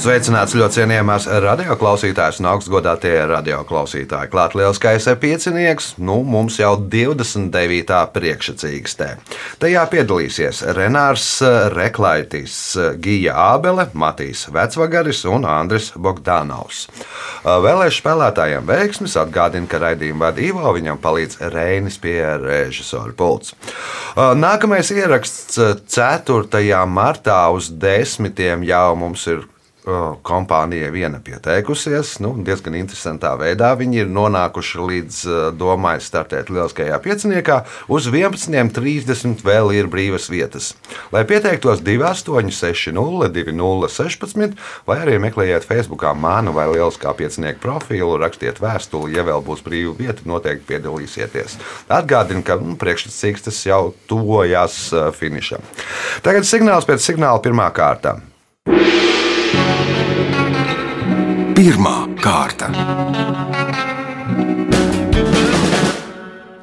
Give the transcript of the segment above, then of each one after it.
Sveicināts ļoti cienījamās radioklausītājas un augstgadātie radioklausītāji. Klāt lielskais piecinieks, nu mums jau 29. priekšsacīkstē. Tajā piedalīsies Renārs Reklaitis, Gija Ābele, Matīs Vecvagaris un Andris Bogdanovs. Vēlēšu spēlētājiem veiksmis atgādina, ka raidījumu Ivo, viņam palīdz Reinis pie režisora pults. Nākamais ieraksts 4. martā uz desmitiem jau mums ir kompānija viena pieteikusies. Nu, diezgan interesantā veidā viņi ir nonākuši līdz domai startēt lieliskajā pieciniekā. Uz 11.30 vēl ir brīvas vietas. Lai pieteiktos 2860, 2016, vai arī meklējiet Facebook manu vai lieliskā piecinieku profilu, rakstiet vēstuli, ja vēl būs brīva vieta, noteikti piedalīsieties. Atgādinu, ka nu, priekšsacīks tas jau tuvojas finišam. Tagad signāls pēc signāla pirmā kārta. Pirmā kārta.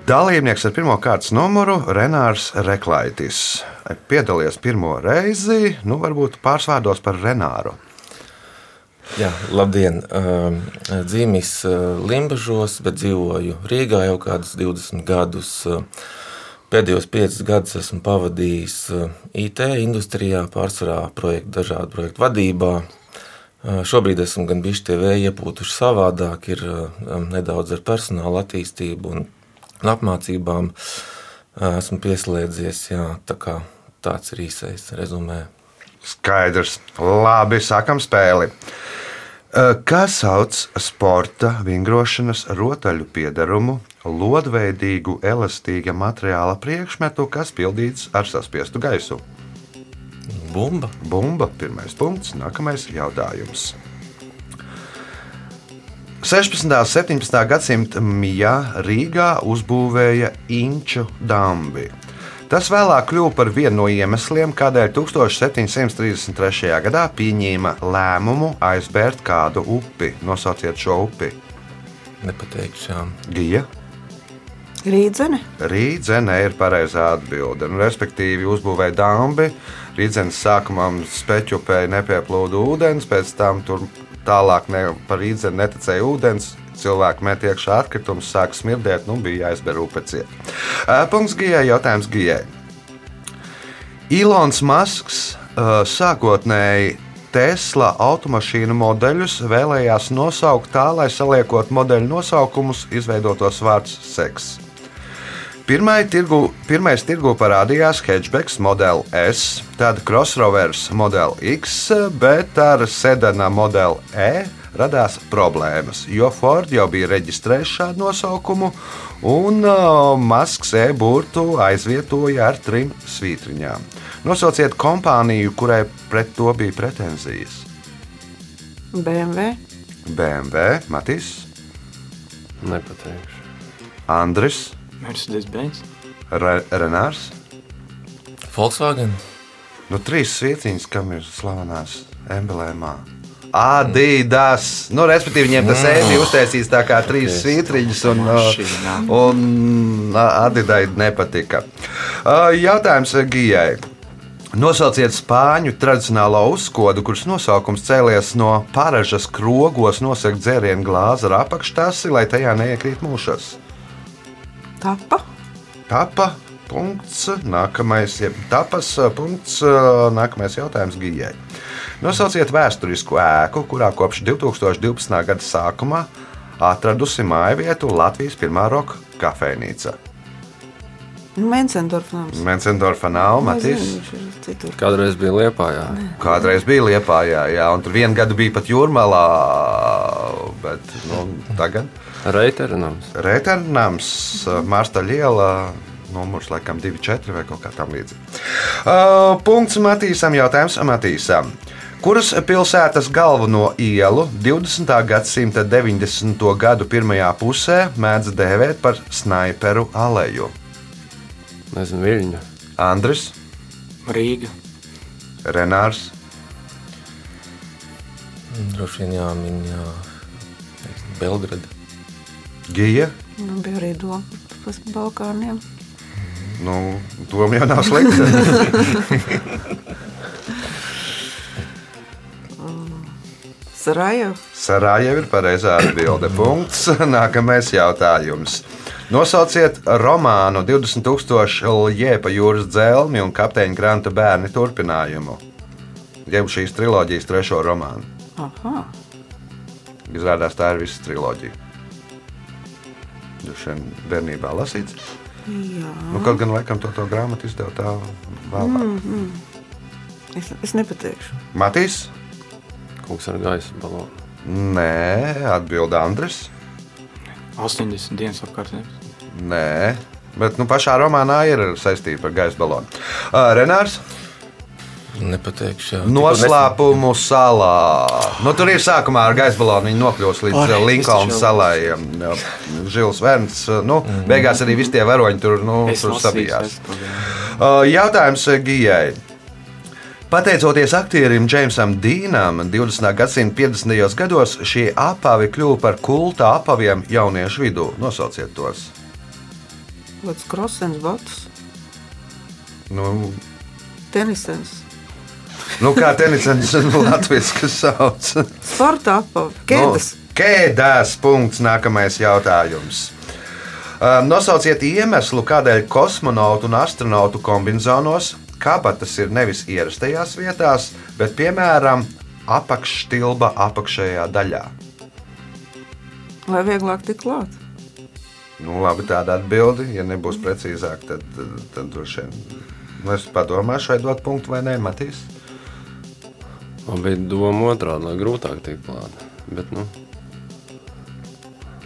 Dalībnieks ar pirmā kārtas numuru Renārs Reklaitis. Piedalījies pirmo reizi, nu varbūt pārsvārdos par Renāru. Jā, labdien! Dzīvis Limbažos, bet dzīvoju Rīgā jau kādus 20 gadus. Pēdējos piecus gadus esmu pavadījis IT industrijā, pārsvarā projektu, dažādu projektu vadībā, Šobrīd esmu gan bijuši tie vēji iepūtuši savādāk, ir nedaudz ar personāla attīstību un apmācībām. Esmu pieslēdzies, jā, tā kā tāds ir īsais rezumē. Skaidrs. Labi, sākam spēli. Kā sauc sporta vingrošanas rotaļu piedarumu, lodveidīgu, elastīga materiāla priekšmetu, kas pildīts ar saspiestu gaisu? Bumba. Bumba. Pirmais punkts. Nākamais jautājums. 16. un 17. gadsimta mijā Rīgā uzbūvēja Inču dambi. Tas vēlāk kļuva par vienu no iemesliem, kādēļ 1733. gadā pieņēma lēmumu aizbērt kādu upi. Nosauciet šo upi. Nepateikšu. Gija. Rīdzene. Rīdzene ir pareizā atbilde. Nu, respektīvi, uzbūvēja dambi, Rīdzenes sākumā speķupēja nepieplūda ūdens, pēc tam tur tālāk ne, par rīdzeni neticēja ūdens. Cilvēki met iekšā atkritumus, sāk smirdēt, nu bija jāizber upeciet. Punkts Gijai, jautājums Gijai. Ilons Masks sākotnēji Tesla automašīnu modeļus vēlējās nosaukt tā, lai saliekot modeļu nosaukumus, izveidotos vārds seks. Pirmai tirgu, pirmais tirgu parādījās hatchbacks Model S, tad crossrovers Model X, bet ar sedana Model E radās problēmas, jo Ford jau bija reģistrējis šādu nosaukumu, un uh, Masks e-burtu aizvietoja ar trim svītriņām. Nosauciet kompāniju, kurai pret to bija pretenzijas. BMW. BMW, Matīs, Nepateikšu. Andris, Mercedes-Benz. Re Renārs. Volkswagen. Nu, trīs svietiņas, kam ir slavenās emblēmā. Adidas. Nu, respektīvi, viņiem tas ēdi uztaisīs tā kā trīs svītriņas, un, Mašīnā. un Adidai nepatika. Jautājums Gijai. Nosauciet spāņu tradicionālo uzskodu, kuras nosaukums cēlies no paražas krogos nosegt dzērienu glāzi ar apakštasi, lai tajā neiekrīt mūšas. Tapa. Tapa. Punkts. Nākamais, jeb tapas punkts. Nākamais jautājums Gijai. Nosauciet vēsturisku ēku, kurā kopš 2012. gada sākuma atradusi māju vietu Latvijas pirmā roka kafejnīca. Mencendorfa nav, Matīs. Nezinu, viņš ir citur. Kādreiz bija Liepā, jā. Kādreiz bija Liepā, jā, jā, un tur vienu gadu bija pat jūrmalā, bet nu, tagad Reiterinams. Rēternams, Mārsta Liela. Numurs laikam 2,4 vai kaut kā tamlīdzīga. Uh, punkts Matīsam. Jautājums Matīsam. Kuras pilsētas galveno ielu 20. gadsimta 90. gadu pirmajā pusē mēdz dēvēt par sniperu aleju? Nezinu, Viļņu. Andris, Rīga. Renārs, Droši vien jāmin jā, Belgrada. Gija. Man bija arī doma par Balkāniem. Nu, doma jau nav slikta. Sarajeva. Sarajeva ir pareizā atbilde. Punkts. Nākamais jautājums. Nosauciet romānu 20,000 liepa jūras dzelmi un kapteiņa Granta bērni turpinājumu. Jeb šīs triloģijas trešo romānu. Aha. Izrādās, tā ir visa triloģija. Jūs šodien bērnībā lasīts? Jā. Nu, kaut gan laikam to, to grāmatu izdeva tā vēlāk. Mm. Es, es nepateikšu. Matīs? Kungs ar gaisa balonu. Nē, atbild Andris. 80 dienas apkārt. Nē, bet nu, pašā romānā ir saistība ar gaisa balonu. Uh, Renārs? Nepateikšu. jā. Noslēpumu salā. Nu, tur ir sākumā ar gaisa balonu. Viņi nokļūst līdz Linkolnas tas taču- salai. Žils Verns. uh, Nu, beigās arī visi tie varoņi tur, nu, Es tur sabijās. Uh, Jautājums Gijai. Pateicoties aktierim Džeimsam Dīnam, 20. gadsimta 50. gados šie apavi kļuva par kulta apaviem jauniešu vidū. Nosauciet tos. Kāds krosens, batus, Nu, tenisens, nu kā tenisants Latvijas sauc? sporta apavi, ķēdes. Nu, Kēdās punkts. Nākamais jautājums. Um, Nosauciet iemeslu, kādēļ kosmonautu un astronautu kombinācijos kabatas ir nevis ierastajās vietās, bet piemēram apakšstilba apakšējā daļā. Lai vieglāk tik klāt. Nu, labi, tāda atbilde. Ja nebūs precīzāk, tad, tad, tad droši vien nu, es padomāšu, vai dot punktu vai nē, Matīs. Man bija doma otrādi, lai grūtāk tiktu klāt. Bet, nu,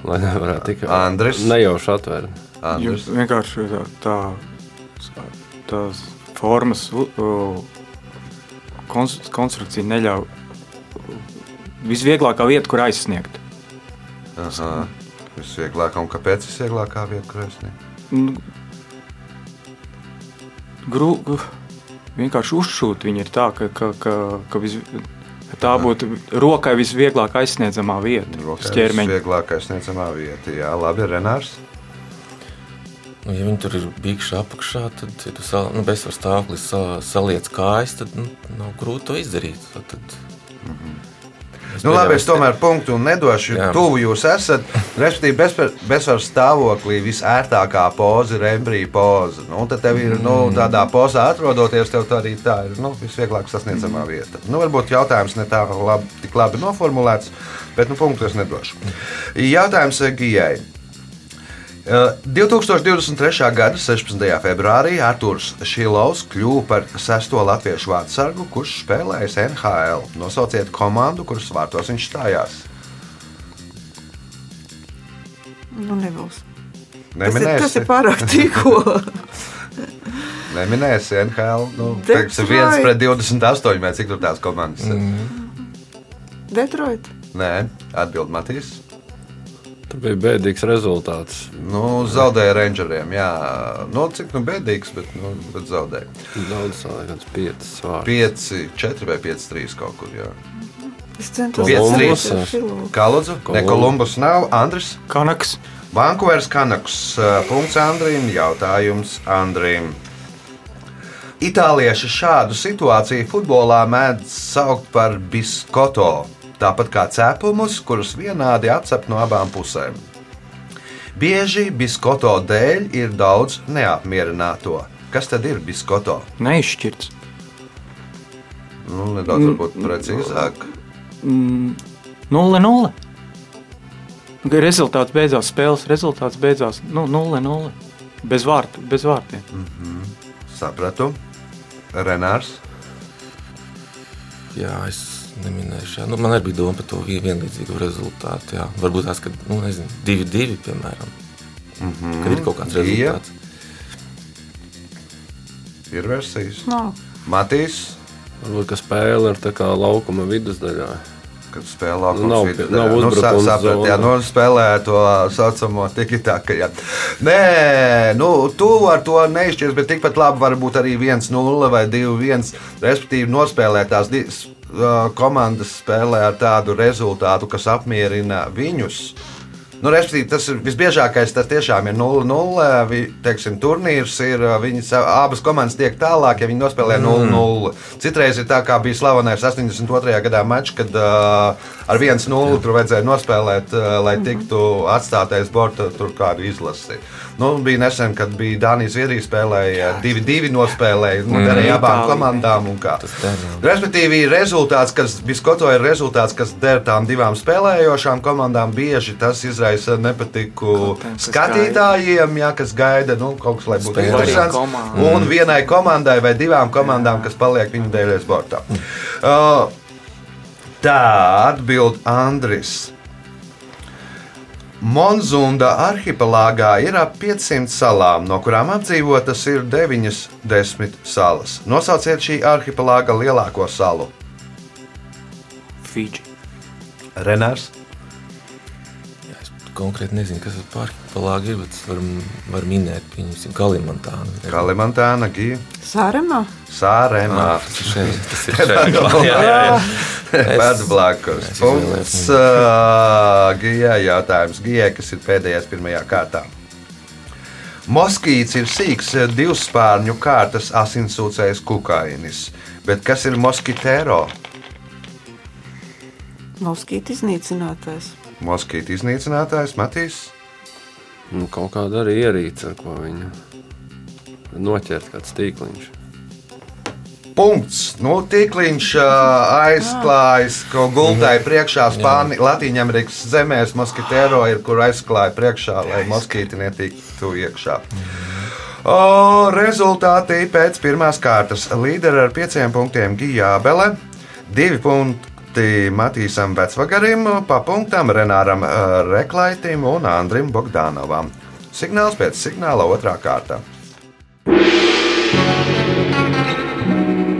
lai nevarētu tikai Andris? nejauši atvērt. Jūs vienkārši tā, tā, tās formas konstrukcija neļauj. Visvieglākā vieta, kur aizsniegt. Aha. Visvieglākā un kāpēc visvieglākā vieta, kur ne? Nu, Grū, gru- vienkārši uzšūt viņa ir tā, ka, ka, ka, ka, vis, ka tā būtu rokai visvieglāk aizsniedzamā vieta. uz ķermeņa. Visvieglākais sniedzamā vieta. Jā, labi, Renārs. Nu, ja viņi tur ir bijuši apakšā, tad, ja tu sal, nu, bezsvaru stāvoklī sa, saliec kājas, tad nu, nav grūti to izdarīt. Tad, tad, Es Nu, labi, es tomēr punktu nedošu. Jā. Tuvu jūs esat. Respektīvi, bezsvaru stāvoklī visērtākā poza ir embrija poza. Nu, tad tev ir nu, Mm. tādā pozā atrodoties, tev tā arī tā ir nu, visvieglāk sasniedzamā vieta. Nu, varbūt jautājums ne tā labi, tik labi noformulēts, bet nu, punktu es nedošu. Jautājums eh, Gijai. Uh, 2023. gada 16. februārī Arthurs Šilovs kļuva par sesto latviešu vārdsargu, kurš spēlējis NHL. Nosauciet komandu, kuras vārtos viņš stājās. Nu, nebūs. Tas ir, tas Neminēsi, ir pārāk tikko. neminēsi NHL. Nu, teiksim, viens pret 28, vai cik tur tās komandas ir. Detroit. Nē, atbild Matīs. Tur bija bēdīgs rezultāts. Nu, zaudēja Rangeriem. Jā, nu, cik nu bēdīgs, bet, nu, bet zaudēja. Daudz piecas vārds. 5, 4 vai 5, 3 kaut kur. Jā. Es centos. Kā lūdzu? Ne, Kolumbus nav. Andris. Kanaks. Vankūveras Kanaks. Punkts Andrim. Jautājums Andrim. Itālieši šādu situāciju futbolā mēdz saukt par biskoto, tāpat kā cepumus, kurus vienādi atcep no abām pusēm. Bieži biskoto dēļ ir daudz neapmierināto. Kas tad ir biskoto? Neizšķirts. Nu, nedaudz varbūt precīzāk. 0-0. Rezultāts beidzās, spēles rezultāts beidzās nu, 0-0. Bez, vārtu, bez vārtiem. Sapratu. Renārs. Jā, es neminēšu. Jā. Nu, man arī bija doma par to vien- vienlīdzīgu rezultātu. Jā. Varbūt tās, ka nu, nezinu, divi, divi, piemēram. Mm -hmm. Kad ir kaut kāds rezultāts. Ir versijas. Nav. Matīs. Varbūt ka spēle ir tā kā laukuma vidusdaļā. Kad spēlē Nu, nav- vidū, nav nu, saprat, jā, nu, spēlē to saucamo tiki-taka. jā. Nē, nu, tu ar to neizšķirs, bet tikpat labi var būt arī 1-0 vai 2-1. Respektīvi, nospēlēt tās di- uh, komandas spēlē ar tādu rezultātu, kas apmierina viņus. Nu, respektīvi, tas ir visbiežākais. Tas tiešām ir 0-0. vi- Teiksim, turnīrs ir. Viņas abas komandas tiek tālāk, ja viņi nospēlē 0-0. Citreiz ir tā, kā bija slavenais 82. gadā mačs, kad uh, ar 1-0 tur vajadzēja nospēlēt, uh, lai tiktu atstātais borta tur kādu izlasi. Nu, bija nesen, kad bija Dānijas Zviedrija spēlēja 2-2 nospēlēja. Nu, derēja abām komandām un kā. jā. Respektīvi, rezultāts, kas Biskoto ir rezultāts, kas der tām divām spēlējošām komandām, bieži tas izraisa nepatiku kas skatītājiem, ja, kas gaida nu, kaut kas, lai būtu interesants. Komanda. Un vienai komandai vai divām komandām, kas paliek viņu dēļ sportā. Uh, tā atbild Andris. Monzunda arhipelāgā ir ap 500 salām, no kurām apdzīvotas ir 90 salas. Nosauciet šī arhipelāga lielāko salu. Fidži. Renārs. Konkrēti nezinu, kas tas arhipelāgu ir, bet varu var minēt, pieņemsim, Kalimantānu. Kalimantāna, Gija, Sāremā? Sāremā. Tas ir šeit, tas ir šeit. jā, jā, jā. Pēc blakus. Punkts uh, Gijai. Jautājums Gijai, kas ir pēdējais pirmajā kārtā. Moskīts ir sīks divspārņu kārtas asinsūcējs kukainis. Bet kas ir moskitēro? Moskīta iznīcinātājs. Moskīta iznīcinātājs Matīs. Nu, kaut kāda arī ierīce, ar ko viņa noķert kāds tīkliņš. Punkts. Nu, Tikliņš ā, aizklājas, ko gultai priekšā Spāni, Latvijas zemēs. Moskitēro ir, kur aizklāja priekšā, lai moskīti netiktu iekšā. O, rezultāti pēc pirmās kārtas. Līderi ar pieciem punktiem Gijābele, divi punkti Matīsam Vecvagarim, pa punktam Renāram ā, Reklaitim un Andrim Bogdānovam. Signāls pēc signāla otrā kārta.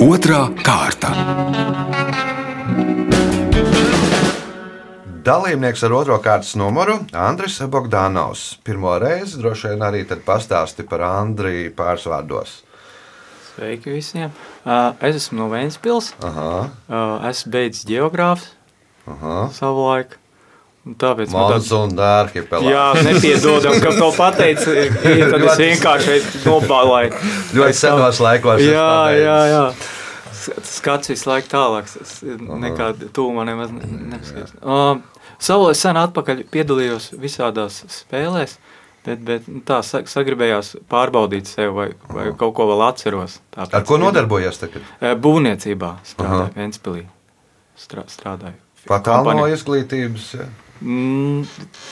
Otra kārta. Dalībnieks ar otro kārtas numuru - Andris Bogdanovs. Pirmo reizi droši vien arī pastāsti par Andriju pārsvārdos. Sveiki visiem. Uh, es esmu no Vēncpils. Aha, Uh, esmu beidzis geogrāfs savu laiku. Un Tāpēc man tāds Monzunda arhipelāgā. Jā, nepiedodam, ka to pateicu. Tad es vienkārši nobālēju. Ļoti senos laikos. es Jā, jā, jā. Skats visu laiku tālāk. Es nekā man nemaz ne- nepaskatās. Um, Savulaik sen atpakaļ piedalījos visādās spēlēs, bet, bet nu, tā sa- sagribējās pārbaudīt sevi vai, vai kaut ko vēl atceros. Tāpēc Ar ko nodarbojies tagad? Būvniecībā Aha. strādāju, Ventspilī. Strā, strādāju. Kompānijā. izglītības. jā. Mm,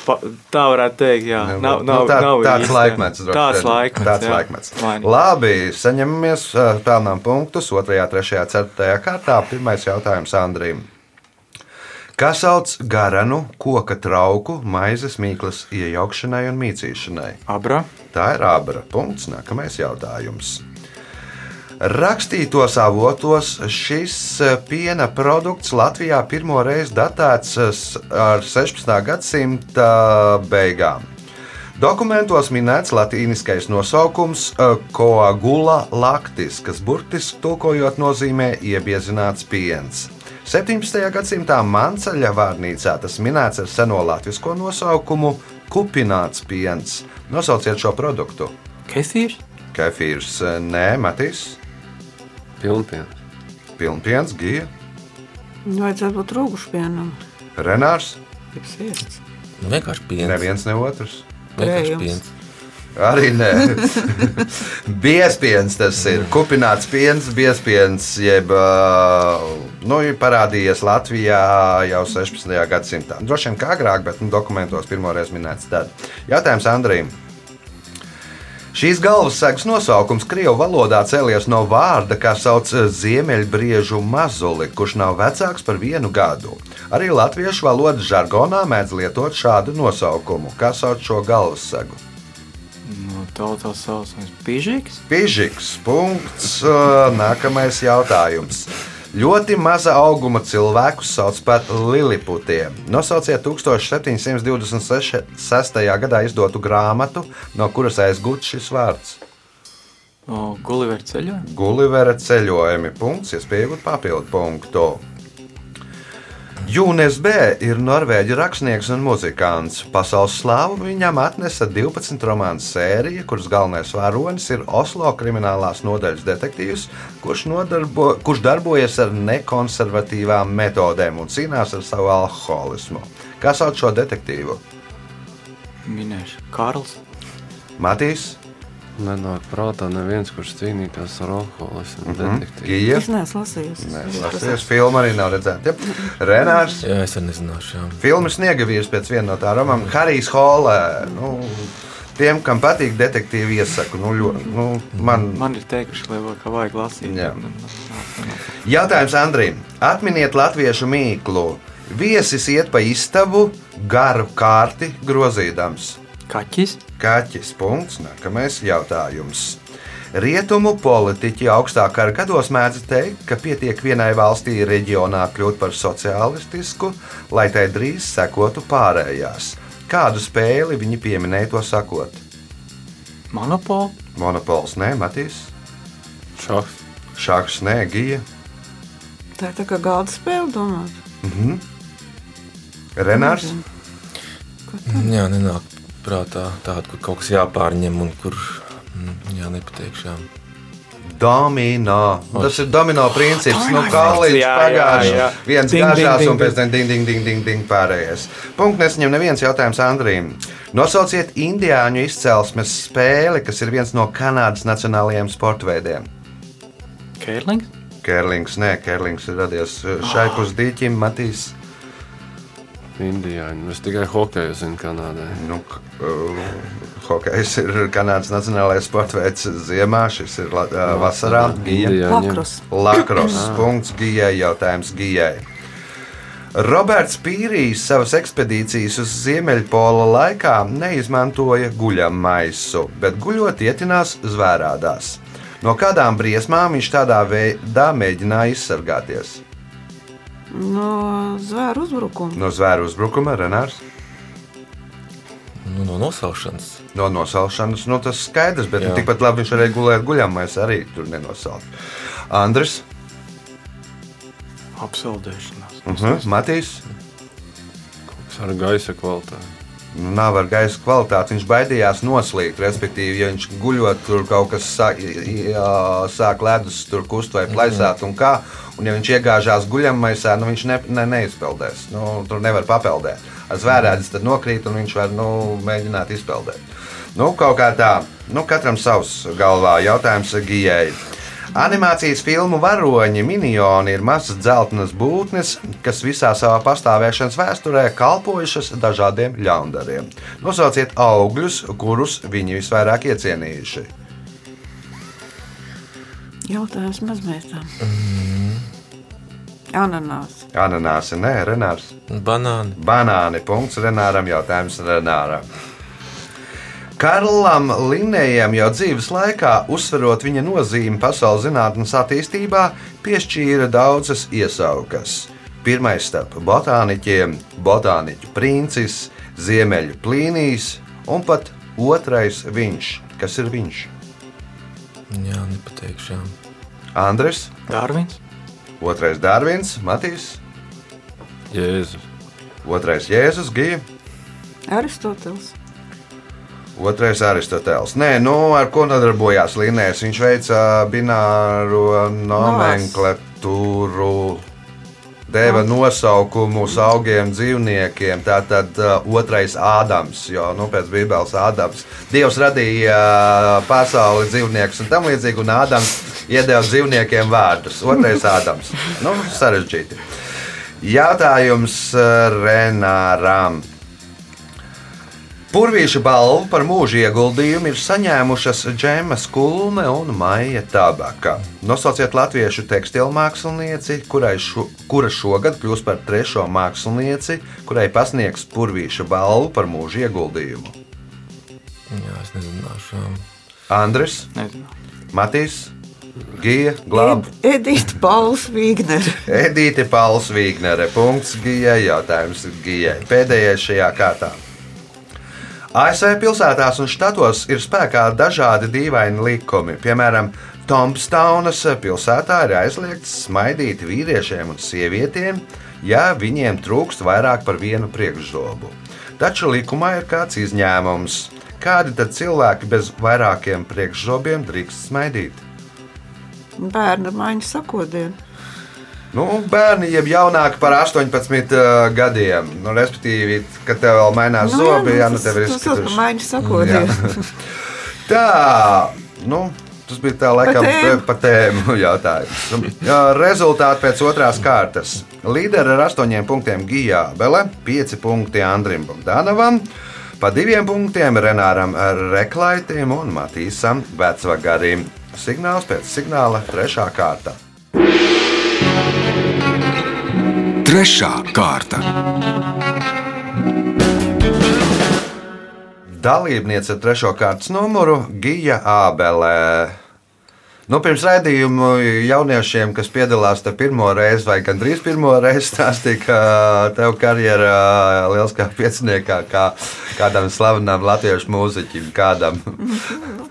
pa, tā varētu teikt, jā. Nu, Nav, nu, nav, tā, nav tāds īsti, laikmets. droši Tāds laikmets. Tāds jā. laikmets. Mainīgi. Labi, saņemamies, pelnām punktus 2, 3, 4 kārtā. Pirmais jautājums Andrim. Kā sauc garanu, koka trauku, maizes mīklas iejaukšanai un mīcīšanai? Abra. Tā ir abra. Punkts. Nākamais jautājums. Rakstītos avotos šis eh, piena produkts Latvijā pirmo reizi datēts eh, ar 16. gadsimta beigām. Dokumentos minēts latīniskais nosaukums eh, coagula lactis, kas burtiski tulkojot nozīmē iebiezināts piens. 17. gadsimtā Manceļa vārnīcā tas minēts ar seno latviešu nosaukumu kupināts piens. Nosauciet šo produktu. Kefīrs? Kefīrs, eh, nē, Matīs, Pilnpiens. Pilnpiens, Gija, Vajadzētu būt rūgušpienam. Renārs. Kaip sviests. Nu, vienkārši piens. Neviens ne otrs. Vienkārši piens. Arī nē. Biespiens tas ir. Kupināts piens, biespiens, jeb nu, parādījies Latvijā jau 16. gadsimtā. Droši vien kā agrāk, bet nu, dokumentos pirmoreiz minēts tad. Jautājums Andrijam. Šīs galvassēgas nosaukums Krievijas valodā cēlies no vārda, kā sauc ziemeļbriežu mazuli, kurš nav vecāks par vienu gadu. Arī latviešu valodas žargonā mēdz lietot šādu nosaukumu. Kā sauc šo galvassēgu? Nu, tautā saucams Pižīgs. Pižiks. Punkts. Nākamais jautājums. Ļoti maza auguma cilvēkus sauc par liliputiem. Nosauciet 1726. gadā izdotu grāmatu, no kuras aizgūts šis vārds. O, Gulliver ceļojumi. Gulivera ceļojumi. Punkts, iespēja iegūt papildu punktu. Jūnes B. ir norvēģi rakstnieks un muzikants. Pasaules slāvu viņam atnesa 12 romānu sērija, kuras galvenais varonis ir Oslo kriminālās nodaļas detektīvs, kurš, nodarbo, kurš darbojas ar nekonservatīvām metodēm un cīnās ar savu alkoholismu. Kā sauc šo detektīvu? Minēšu. Kārls. Matīs, Nenāk prātā neviens, kurš cīnītos ar alkoholismu. Mm Mhm. -hmm. Gija. Es neesmu lasījusi. Tas filmu arī nav redzēta. Ja? Renārs. Jā, es arī nezināšu. Jā. Filma Sniegavīrs pēc viena no tā romām - Harijs Holē. Nu, tiem, kam patīk detektīvi, iesaku. Nu, ļo, nu, man, Man ir teikuši, ka vajag, ka vajag lasīt. Jā. Jautājums Andrim. Atminiet latviešu mīklu. Viesis iet pa istabu garu kārti grozīdams. Kaķis. Kaķis. Punkts. Nākamais jautājums. Rietumu politiķi augstākā gados mēdz teikt, ka pietiek vienai valstī reģionā kļūt par sociālistisku, lai tai drīz sekotu pārējās. Kādu spēli viņi pieminēja to sakot? Monopol. Monopols, nē, Matīs, Šachs. Šāks, nē, Gija, Tā ir tā kā galda spēle, domāt. Renārs. jā, nenāk prātā tāda, kur kaut kas jāpārņem un kur mm, jā, nepateikšu. Jā. Domino. Tas ir domino princips. Nu, kā līdz pagājušajam. Viens gāžās un pēc tam ding, ding, ding, ding, ding pārējais. Punkts nesaņem neviens jautājums Andrīm. Nosauciet indiāņu izcelsmes spēli, kas ir viens no Kanādas nacionālajiem sporta veidiem. Kērlings. Kērlings, nē, Kērlings ir radies šai pusdīķim, Matīs. Indijāņi. Es tikai hokeju zinu Kanādē. Nu, uh, hokejs ir Kanādas nacionālais sporta veids ziemā, šis ir la- uh, vasarā. Lakros. Lakros. Punkts Gijai. Jautājums Gijai. Roberts Pīrijs savas ekspedīcijas uz Ziemeļpola laikā neizmantoja guļamaisu, bet guļot ietinās zvērādās. No kādām briesmām viņš tādā veidā mēģināja izsargāties? No zvēru uzbrukuma. No zvēru uzbrukuma, Renārs, Nu, no nosaušanas. no nosalšanas. Nu, tas skaidrs, bet nu, tikpat labi viņš varēja gulēt guļamais arī tur nenosaukt. Andris, Apsildēšanās. uh -huh. Matīs. Tas ar gaisa kvalitāti. Nu, nav ar gaisa kvalitāti. Viņš baidījās noslīgt. Respektīvi, ja viņš guļot, tur kaut kas sāk, jā, sāk ledus tur kust vai plaisāt. Un kā, un ja viņš iegāžās guļamaisā, nu, viņš ne, ne, neizpeldēs. Nu, tur nevar papeldēt. Ar zvērēdzi tad nokrīt, un viņš var nu, mēģināt izpeldēt. Nu, kaut kā tā, nu, katram savs galvā jautājums Gijai. Animācijas filmu varoņi minioni ir mazas dzeltenas būtnes, kas visā savā pastāvēšanas vēsturē kalpojušas dažādiem ļaundariem. Nosauciet augļus, kurus viņi visvairāk iecienījuši. Jautājums mazmētām. Ananās. Ananāsi, nē, Renārs. Banāni. Banāni. Punkts Renāram. Jautājums Renāram. Karlam Linnējam jau dzīves laikā, uzsverot viņa nozīmi pasaules zinātnes attīstībā, piešķīra daudzas iesaukas. Pirmais starp botāniķiem - botāniķu princis, ziemeļu plīnijas un pat otrais viņš. Kas ir viņš? Jā, nepateikšu. Jā. Andris, Darvins. otrais Dārvins, Matīs, Jēzus. otrais Jēzus, Gija. Aristoteles. Otrais Aristoteles. Nē, nu, ar ko nodarbojās Linnējs? Viņš veica bināro nomenklatūru, deva nosaukumus augiem, dzīvniekiem. Tātad uh, otrais Ādams, jo nu, pēc Bībeles Ādams. Dievs radīja uh, pasauli, dzīvniekus un tam līdzīgi, un Ādams iedeva dzīvniekiem vārdus. Otrais Ādams. Nu, sarežģīti. Jautājums uh, Renāram. Purvīša balvu par mūža ieguldījumu ir saņēmušas Džema Skulme un Maija Tabaka. Nosauciet latviešu tekstilu mākslinieci, kurai šo, kura šogad kļūs par trešo mākslinieci, kurai pasniegs Purvīša balvu par mūža ieguldījumu. jā, es nezināšu. Andris, Nezinu. Matīs, Gija, Glāba, Ed, Edita Pauls Vīgnere. Edīte Pauls Vīgnere. Punkts Gijai, jautājums Gijai. Pēdējais šajā kārtā. ASV pilsētās un štatos ir spēkā dažādi dīvaini likumi. Piemēram, Tompstaunas pilsētā ir aizliegts smaidīt vīriešiem un sievietēm, ja viņiem trūkst vairāk par vienu priekšzobu. Taču likumā ir kāds izņēmums. Kādi tad cilvēki bez vairākiem priekšzobiem drīkst smaidīt? Bērna maiņa sakodienu. Nu, bērni jau jaunāki par 18 uh, gadiem. Nu, respektīvi, kad tev vēl mainās nu, zobi, jā, nu, tev ir tas, tas, maiņa sakodienu. Tā, nu, tas bija tā laikam Pa tēmu. jautājums. Nu, jā, Rezultāti pēc otrās kārtas. Līderi ar astoņiem punktiem Gijā Bele, pieci punkti Andrim Bogdanovam, pa diviem punktiem Renāram Reklaitim un Matīsam Vecvagarim. Signāls pēc signāla trešā kārta. Trešā kārta. Dalībniece ar trešo kārtas numuru Gija Ābelē. Nu, pirms raidījuma jauniešiem, kas piedalās te pirmo reizi, vai gandrīz pirmo reizi, stāstīja, ka tev karjerā liels kā pieciniekā, kā kādam slavenam latviešu mūziķim, kādam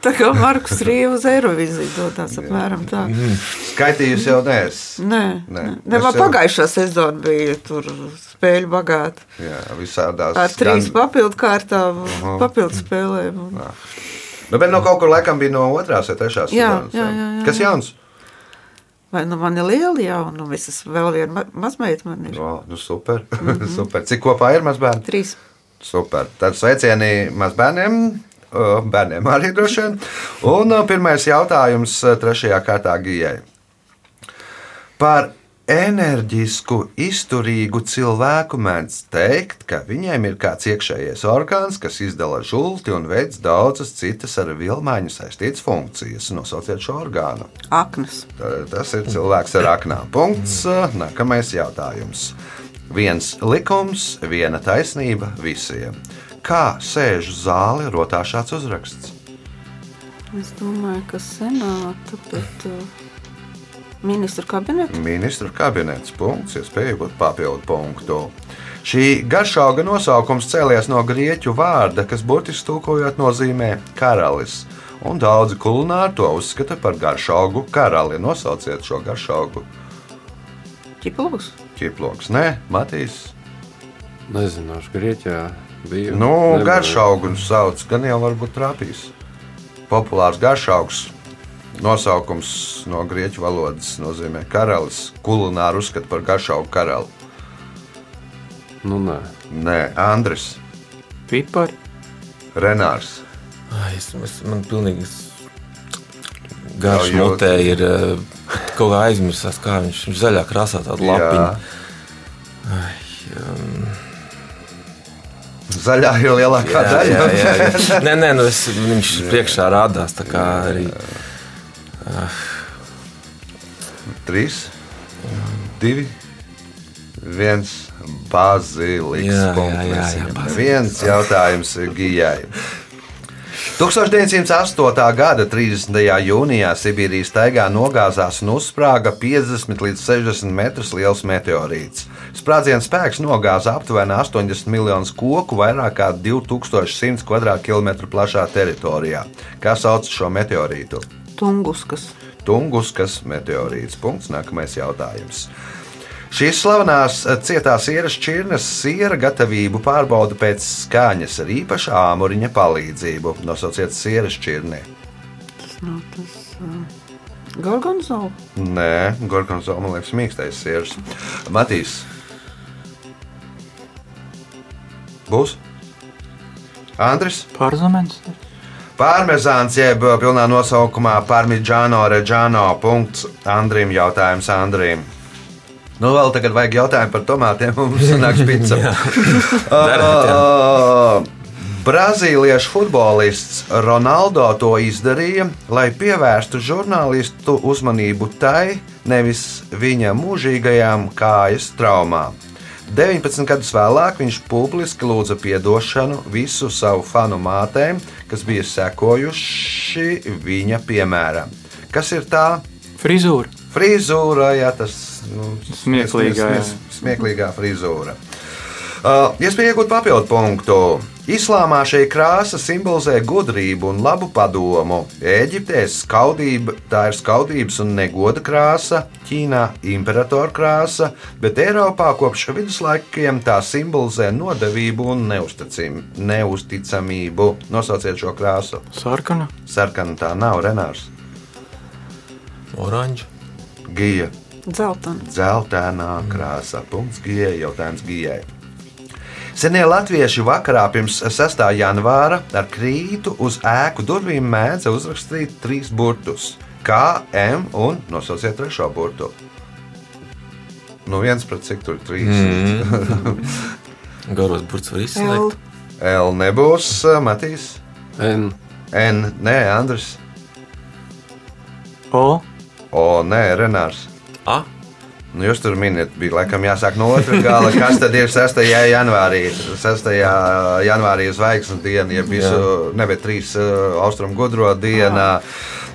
Tā kā Markus Rīva uz Eiroviziju dodās apmēram tā. skaitījusi jau neesi. Nē, Nē. nē. Man pagājušā sezona bija tur spēļu bagāta. Jā, visādās. Ar trīs gan- papildu kārtām, papildu spēlēm. un- Nu, bet no kaut kur laikam bija no otrās vai trešās. Jā, sezonas, jā, jā, jā. Kas jauns? Vai nu man ir liela jau, nu visas vēl viena ma mazmeita man ir. O, nu super. super. Cik kopā ir mazbērni? Trīs. Super. Tad sveicieni mazbērniem. Bērniem arī droši vien. Un pirmais jautājums trešajā kārtā Gijai. Par enerģisku, izturīgu cilvēku mēdz teikt, ka viņiem ir kāds iekšējais orgāns, kas izdala žulti un veic daudzas citas ar vilmaiņu saistītas funkcijas. Nosauciet šo orgānu. Aknas. Tas ir cilvēks ar aknām. Punkts. Nākamais jautājums. Viens likums, viena taisnība visiem. Kā sēž zāle, rotā šāds uzraksts? Es domāju, ka senāta, bet uh, ministra kabineta. Ministru kabinets. Punkts, iespēja būt papildu punktu. Šī garšauga nosaukums cēlies no grieķu vārda, kas burtiski tulkojot nozīmē karalis. Un daudzi kulināri to uzskata par garšaugu karali. Nosauciet šo garšaugu Ķiploks. ķiploks. Nē, Matīs. Nezināšu, Grieķijā bija. Nu, Nebija. garšaugu sauc, gan jau varbūt trāpīs. Populārs garšaugs. Nosaukums no grieķu valodas nozīmē karalis. Kulināri uzskata par garšaugu karali. Nu, nē. Nē, Andris, Pipari. Renārs. Ai, Es, es, man pilnīgi garš mutē ir eh, kaut kā aizmirsās, kā viņš ir zaļā krāsā, tāda lapiņa. Zaļā ir lielākā Jā, daļa. jā, jā, jā. Nē, nē, nu es, viņš priekšā rādās. tā kā Arī, Trīs, divi, viens. Jā, Punkts. Viens jautājums Gijai. 1908. gada 30. jūnijā Sibīrijas taigā nogāzās un uzsprāga 50 līdz 60 metrus liels meteorīts. Sprādziena spēks nogāza aptuveni 80 miljonus koku vairāk kā 2100 km2 plašā teritorijā. Kā sauc šo meteorītu? Tunguskas. Tunguskas meteorīts. Punkts. Nākamais jautājums. Šīs slavenās eh, cietās sieras čirnes siera gatavību pārbauda pēc skaņas ar īpašu āmuriņa palīdzību. Nosauciet sieras čirni. Tas nav tas. Uh, Gorgonzola. Nē, Gorgonzola, man liekas, mīkstais sieras. Matīs. Būs? Andris? Pārzemens. Parmezāns, jeb pilnā nosaukumā Parmigiano Reģano. Punkts Andrim. Jautājums Andrim. Nu, vēl tagad vajag jautājumu par tomātiem. Mums nāks pizza. Uh, Brazīliešu futbolists Ronaldo to izdarīja, lai pievērstu žurnālistu uzmanību tai, nevis viņa mūžīgajām kājas traumām. 19 gadus vēlāk viņš publiski lūdza atdošanu visu savu fanu mātēm, kas bija sekojuši viņa piemēram. Kas ir tā? Frizūra. Frizūra, jā, tas nu, Smieklīgā, jā. smies- smieklīgā frizūra. Uh, Iespēja iegūt papildu punktu. Islāmā šī krāsa simbolizē gudrību un labu padomu. Eģiptē skaudība, tā ir skaudības un negoda krāsa, Ķīnā imperatora krāsa, bet Eiropā kopš viduslaikiem tā simbolizē nodevību un neusticim- neusticamību. Nosauciet šo krāsu. Sarkana. Sarkana tā nav Renārs. Oranžs. Gija. Zeltana. Zeltainā krāsā. Punkts gijai, jautājums gijai. Senie latvieši vakarā pirms 6. janvāra ar krītu uz ēku durvīm mēdza uzrakstīt trīs burtus - K, M un nosauciet trešo burtu. Nu, viens pret cik tur ir trīs. Mm. Garos burts var L. izslēgt. L nebūs Matīs. N. N, nē, Andris. O. O, nē, Renārs. A. Nu, jūs tur minējāt, bija laikam jāsāk no otras gala. Kas tad ir 6. janvārī? 6. janvārī ir zvaigznes diena, ja visu nebija trīs uh, austrumu gudro diena.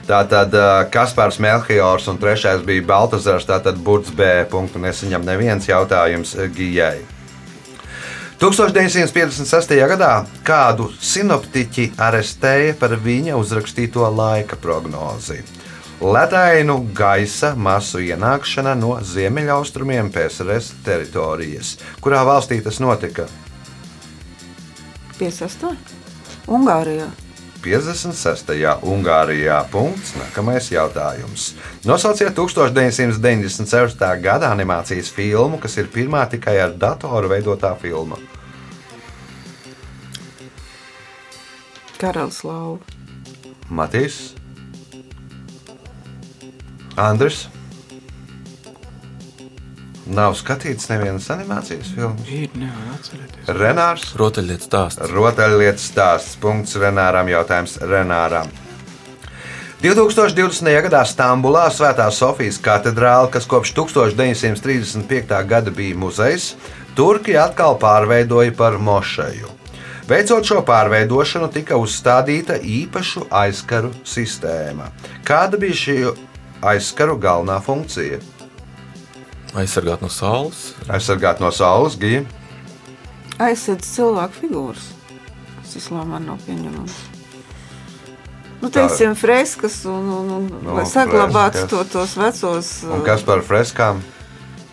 Tātad uh, Kaspars Melchiors un trešais bija Baltazars, tātad Burts B. Punktu nesaņem neviens jautājums uh, Gijai. 1956. gadā kādu sinoptiķi arestēja par viņa uzrakstīto laika prognozi. Ledainu gaisa masu ienākšana no ziemeļaustrumiem PSRS teritorijas. Kurā valstī tas notika? 58. Ungārijā. 56. Ungārijā. Punkts. Nākamais jautājums. Nosauciet 1996. gada animācijas filmu, kas ir pirmā tikai ar datoru veidotā filma. Karalis lauva. Matīs, Andris. Nav skatīts nevienas animācijas filmas. Ir, nevar atcerēties. Renārs. Rotaļlietas stāsts. Rotaļlietas stāsts. Punkts Renāram. Jautājums Renāram. 2020. gadā Stambulā Svētā Sofijas katedrāle, kas kopš 1935. gada bija muzejs, Turki atkal pārveidoja par mošeju. Veicot šo pārveidošanu, tika uzstādīta īpašu aizkaru sistēma. Kāda bija šī aizkaru galvenā funkcija? Aizsargāt no saules. Aizsargāt no saules, gija. Aizsardz cilvēku figūras. Tas islāmā nav pieņemams. Nu, teiksim, freskas un, un, un Nu, lai saglabātu freskas. to, tos vecos Un kas par freskām?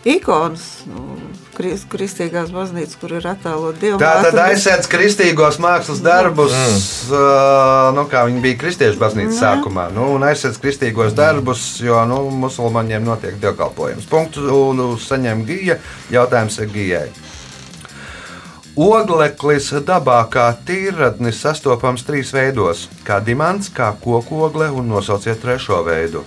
Ikonas, nu, kris- kristīgās baznīcas, kur ir attēlot dievu. Tā tad aizsēdz kristīgos mākslas darbus, mm. nu, kā viņi bija kristiešu baznīcas sākumā. Nu, un aizsēdz kristīgos darbus, jo nu, musulmaņiem notiek dievkalpojums. Punktu nu, saņem gija. Jautājums ir gijai. Ogleklis dabā kā tīradnis sastopams trīs veidos - kā dimants, kā kokogle un nosauciet trešo veidu.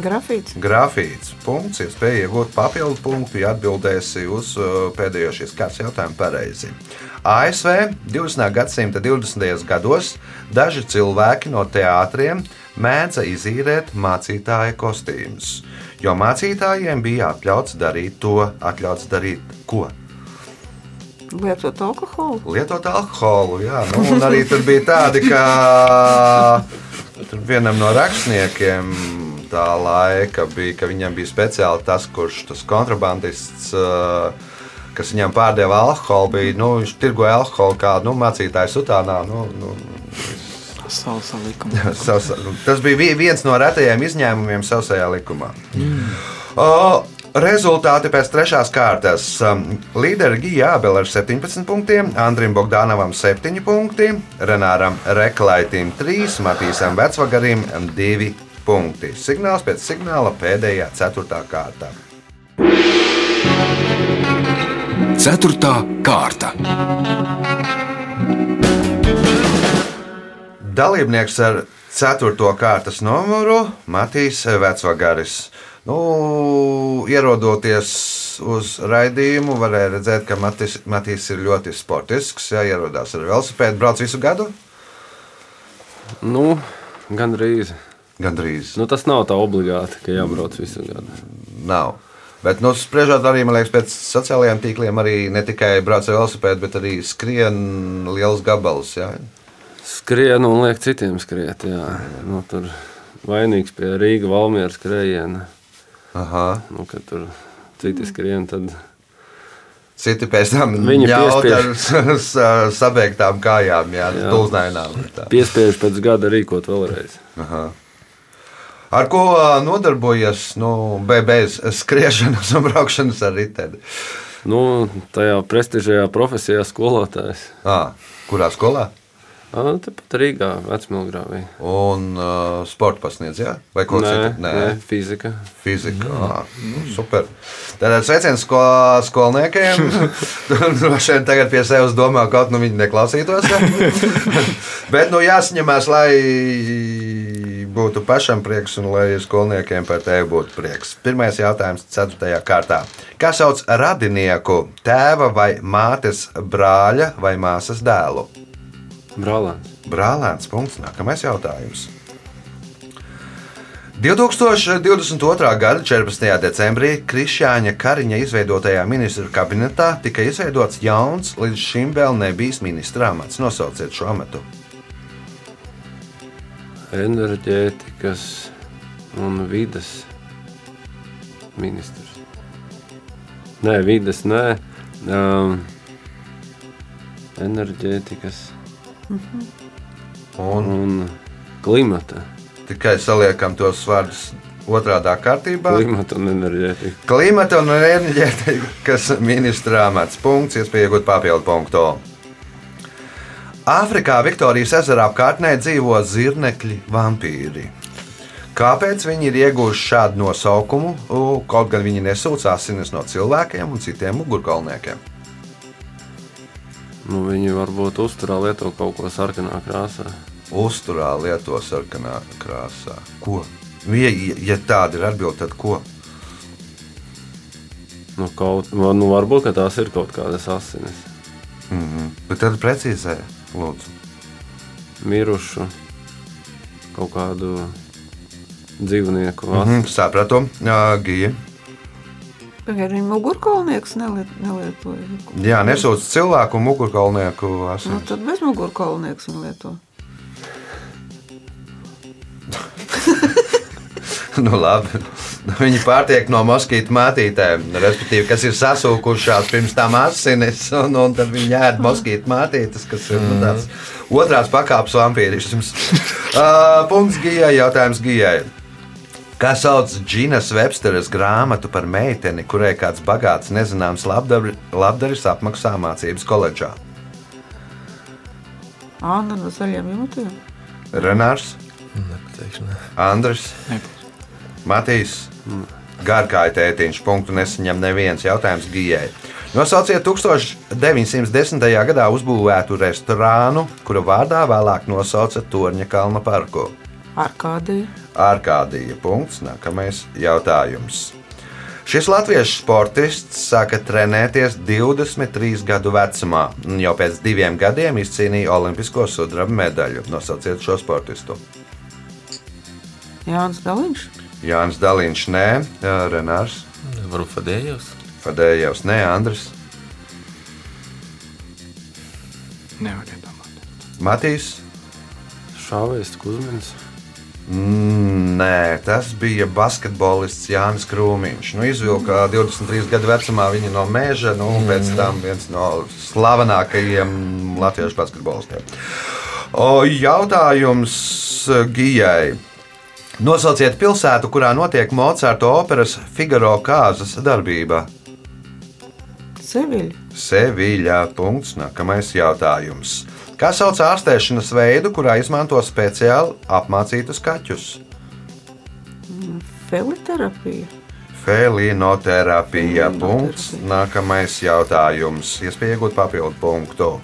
Grafīts. Grafīts. Punkts. Iespēja iegūt papildu punktu, ja atbildēsi uz uh, pēdējo šīs kārtas jautājumu pareizi. ASV 20. gadsimta 20. gados daži cilvēki no teātriem mēdza izīrēt mācītāja kostīmus, jo mācītājiem bija atļauts darīt to, atļauts darīt ko? Lietot alkoholu. Lietot alkoholu, jā, nu, un arī tur bija tādi, ka tur vienam no rakstniekiem tā laika bija, ka viņam bija speciāli tas, kurš tas kontrabandists, ā, kas viņam pārdeva alkoholu, bija, nu, viņš tirgoja alkoholu kā, nu, mācītājs sutānā, nu, nu, Salsa likuma. savs, nu, tas bija vi- viens no retajiem izņēmumiem savsajā likumā. O, Rezultāti pēc trešās kārtas. Līderi Gija Abela ar 17 punktiem, Andrim Bogdānavam 7 punkti, Renāram Reklaitim 3, Matīsam Vecvagarim 2 punkti. Signāls pēc signāla pēdējā ceturtā kārtā. Ceturtā kārta. Dalībnieks ar 4. kārtas numuru Matīs Vecvagaris. Nu, ierodoties uz raidījumu, varēja redzēt, ka Matis, Matīs ir ļoti sportisks. Jā, ierodās ar velosipēdu, brauc visu gadu. Nu, gan drīz. Gandrīz Nu, tas nav tā obligāti, ka jābrauc visu gadu. nav. Bet, nu, spriežot arī liekas, pēc sociālajiem tīkliem, arī ne tikai brauc ar velosipēdu, bet arī skrien liels gabals. Jā. Skrien un liek citiem skriet. Jā. Nu, tur vainīgs pie Rīga valmieras skrējiena. Aha. Nu, kad tur citi skrien, tad Citi pēc tam Viņi ņaut piespiež. ar s- s- sabeigtām kājām, jā, Jā. dulznainām. tā. Piespiež pēc gada rīkot vēlreiz. Ar ko ā, nodarbojas nu, be- bez skriešanas un braukšanas ar riteni? Nu, tajā prestižajā profesijā skolotājs. À, kurā skolā? Ā, Tepat Rīgā, Vecmilgrāvī. Un uh, sporta pasniedz, jā? Vai ko Nē, citu? nē, fizika. Fizika. Mm. Super. Tātad sveiciens sko skolniekiem. Droši vien tagad pie sevis domā, kaut nu viņi neklausītos. Bet nu jāsaņemās, lai būtu pašam prieks un lai skolniekiem par tevi būtu prieks. Pirmais jautājums, 4. kārtā. Kā sauc radinieku tēva vai mātes brāļa vai māsas dēlu? Brālēns. Brālēns. Punkts. Nākamais jautājums. 2022. gada 14. decembrī Krišjāņa Kariņa izveidotajā ministru kabinetā tika izveidots jauns, līdz šim vēl nebijis ministra amats. Nosauciet šo amatu. Enerģētikas un vidas ministrs. Nē, vidas, nē. Um, enerģētikas Un un klimata. tikai saliekam tos vārdus otrādā kārtībā. Klimata un enerģētika. Klimata un enerģētikas ministra amats. Punkts, iespēja iegūt papildu punktu. Āfrikā Viktorijas ezera apkārtnē dzīvo zirnekļi vampīri. Kāpēc viņi ir ieguvuši šādu nosaukumu, kaut gan viņi nesūta asinis no cilvēkiem un citiem mugurkaulniekiem? Nu, viņi varbūt uzturā lieto kaut ko sarkanā krāsā. Uzturā lieto sarkanā krāsā. Ko? Ja, ja- tāda ir atbilde, tad ko? Nu, kaut, nu, varbūt tās ir kaut kādas asinis. Bet tad precīzē, lūdzu. Mirušu kaut kādu dzīvnieku Mhm, asinis. sapratu, Gija. Viņa mugurkaulnieks neliet, nelietoja. Jā, nesūdz cilvēku un mugurkaulnieku Nu, asins. tad bez mugurkaulnieks viņa lieto. Nu, labi. Viņi pārtiek no moskītu mātītēm, respektīvi, kas ir sasūkušās pirms tam asinis, un, un tad viņi ēd moskītu mātītes, kas ir nu, tāds otrās pakāpes vampīrisms. Uh, punkts Gijai, jautājums Gijai. Kā sauc Džinas Websteras grāmatu par meiteni, kurai kāds bagāts, nezināms labdari- labdaris apmaksā mācības koledžā? Anna no zaļiem jūtiem. Renārs, Nepateikšu, ne. Andris, Matīs, Gārkāja tētiņš, punktu nesaņem neviens jautājums Gijai. Nosauciet 1910. gadā uzbūvētu restorānu, kura vārdā vēlāk nosauca Torņa kalna parku. Arkādija. Arkādija. Punkts. Nākamais jautājums. Šis latviešu sportists sāka trenēties 23 gadu vecumā, un jau pēc diviem gadiem izcīnīja Olimpisko sudraba medaļu. Nosauciet šo sportistu. Jānis Daliņš. Jānis Daliņš, nē, Renārs, Varu fadējos. Fadējevs, nē, Andris, Nevar iedomāties. Matīs. Šāvējs Kuzmins. Mm, Nē, tas bija basketbolists Jānis Krūmiņš. Nu, izvilka 23 gadu vecumā viņa no meža, nu, un pēc tam viens no slavenākajiem latviešu basketbolistiem. O, jautājums Gijai. Nosauciet pilsētu, kurā notiek Mocarta operas Figaro kāzas darbība. Seviļa. Seviļā. Punkts. Nākamais jautājums. Kā sauc ārstēšanas veidu, kurā izmanto speciāli apmācītus kaķus? Feliterapija. Felinoterapija. Punkts. Nākamais jautājums. Iespēja iegūt papildu punktu.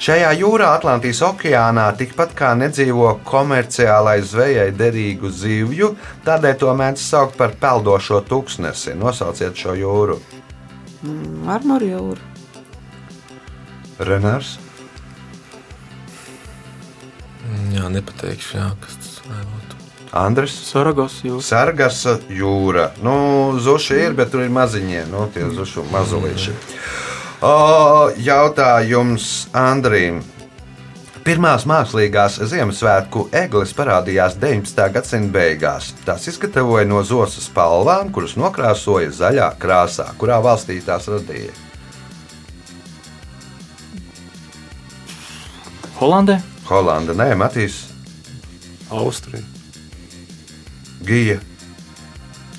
Šajā jūrā, Atlantijas okeānā, tikpat kā nedzīvo komerciālai zvejai derīgu zivju, tādēļ to mēdz saukt par peldošo tūkstnesi. Nosauciet šo jūru. Marmora jūra. Renārs. Jā, nepateikšu, jā, kas tas varētu būt. Andris. Saragos jūras. Sargas jūra. Nu, zuši ir, bet tur ir maziņie, nu, tie zušu mazulīši. O, jautājums Andrim. Pirmās mākslīgās Ziemassvētku eglis parādījās 19. gadsimta beigās. Tās izgatavoja no zosas palvām, kuras nokrāsoja zaļā krāsā, kurā valstī tās radīja. Holandē? Holanda, nē, Matīs. Austrija. Gija.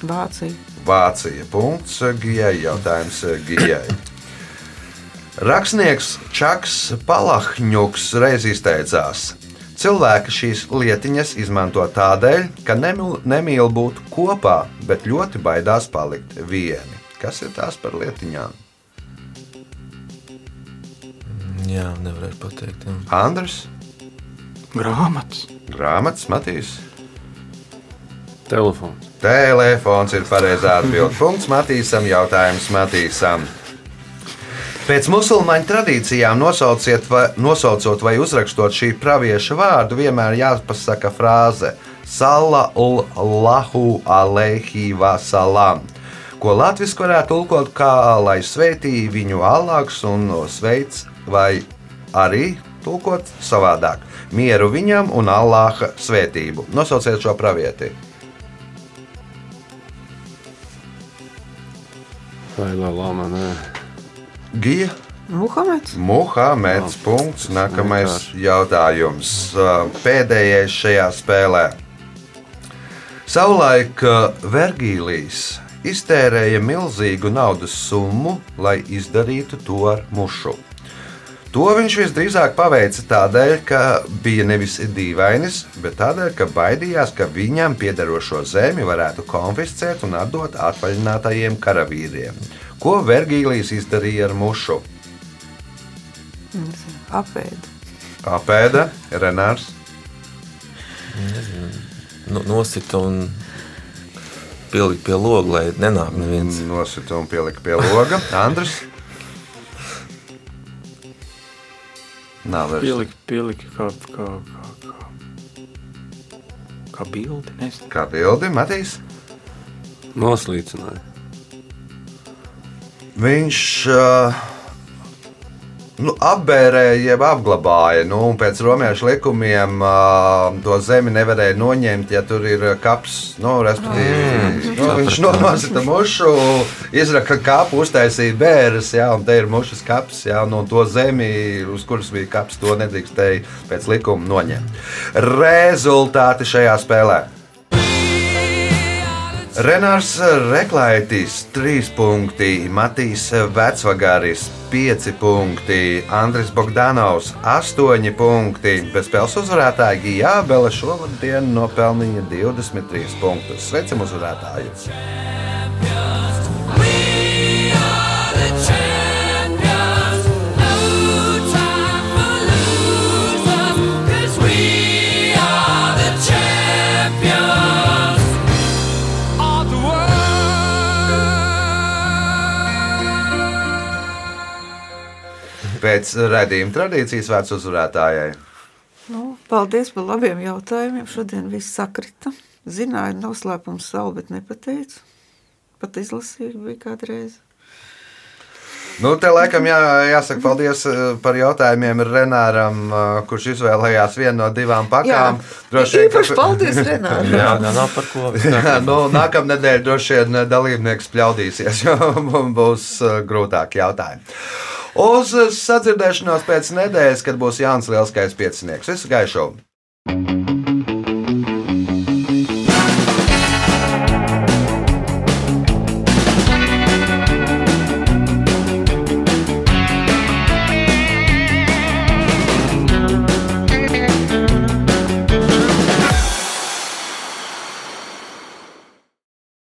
Vācija. Vācija. Punkts Gijai. Jautājums Gijai. Rakstnieks Čaks Palahņuks reiz izteicās. Cilvēki šīs lietiņas izmanto tādēļ, ka nemil, nemīl būt kopā, bet ļoti baidās palikt vieni. Kas ir tās par lietiņām? Jā, nevarēšu pateikt. Jā. Andrs, Grāmatas. grāmatas, Matīs. Telefons. Telefons ir pareizā atbildība. Punkts Matīsam, jautājums Matīsam. Pēc musulmaņu tradīcijām nosauciet vai, nosaucot vai uzrakstot šī pravieša vārdu, vienmēr jāpasaka frāze Salallahu alaihi wasalam, ko latviešu varētu tulkot kā lai sveitī viņu alāks un sveic, vai arī tulkot savādāk - mieru viņam un Allāha svētību. Nosauciet šo pravieti. Vai lai lama, nē. Gija. Muhameds. Muhameds. Punkts. Nākamais jautājums. Uh, Pēdējais šajā spēlē. Savulaik uh, Vergīlijs iztērēja milzīgu naudas summu, lai izdarītu to ar mušu. To viņš visdrīzāk paveica tādēļ, ka bija nevis dīvainis, bet tādēļ, ka baidījās, ka viņam piederošo zemi varētu konfiscēt un atdot atvaļinātajiem karavīriem. Ko Vergīlijs izdarīja ar mušu? Apēda. Apēda, Renārs. Nu, nosita un pielika pie loga, lai nenāk neviens. Nosita un pielika pie loga. Andrs. Nav vairs. Pielika, pielika kā, kā, kā, kā, kā bildi. Nezinu. Kā bildi, Matīs? Noslīcināja. Viņš uh, nu, apbērēja, jeb apglabāja. Nu, pēc romiešu likumiem uh, to zemi nevarēja noņemt, ja tur ir kaps. Nu, respektīvi, nu, viņš nomazita mušu, izraka kapu, uztaisīja bērres, jā, un te ir mušas kaps. Jā, un to zemi, uz kuras bija kaps, to nedrīkstēja pēc likuma noņemt. Rezultāti šajā spēlē. Renārs Reklaitis 3 punkti, Matīs Vecvagāris 5 punkti, Andris Bogdanovs 8 punkti, bet spēles uzvarētāja Gijā Bela šovadien nopelnīja 23 punktus. Sveicam uzvarētāju! Pēc redzējuma tradīcijas vērts uzvarētājai. Nu, paldies par labiem jautājumiem. Šodien viss sakrita. Zināju, noslēpums savu, bet nepateicu. Pat izlasīju bija kādreiz. Nu, te laikam jā, jāsaka paldies eh, par jautājumiem Renāram, eh, kurš izvēlējās vienu no divām pakām. Droši vien, ka... paldies, Renāram. Jā, jā, nav par ko. Jā, nu, nākamā nedēļa droši vien dalībnieks pļaudīsies, jo mums būs eh, grūtāki jautājumi. Uz sadzirdēšanos pēc nedēļas, kad būs Jānis Lielskais piecinieks. Visu gaišu!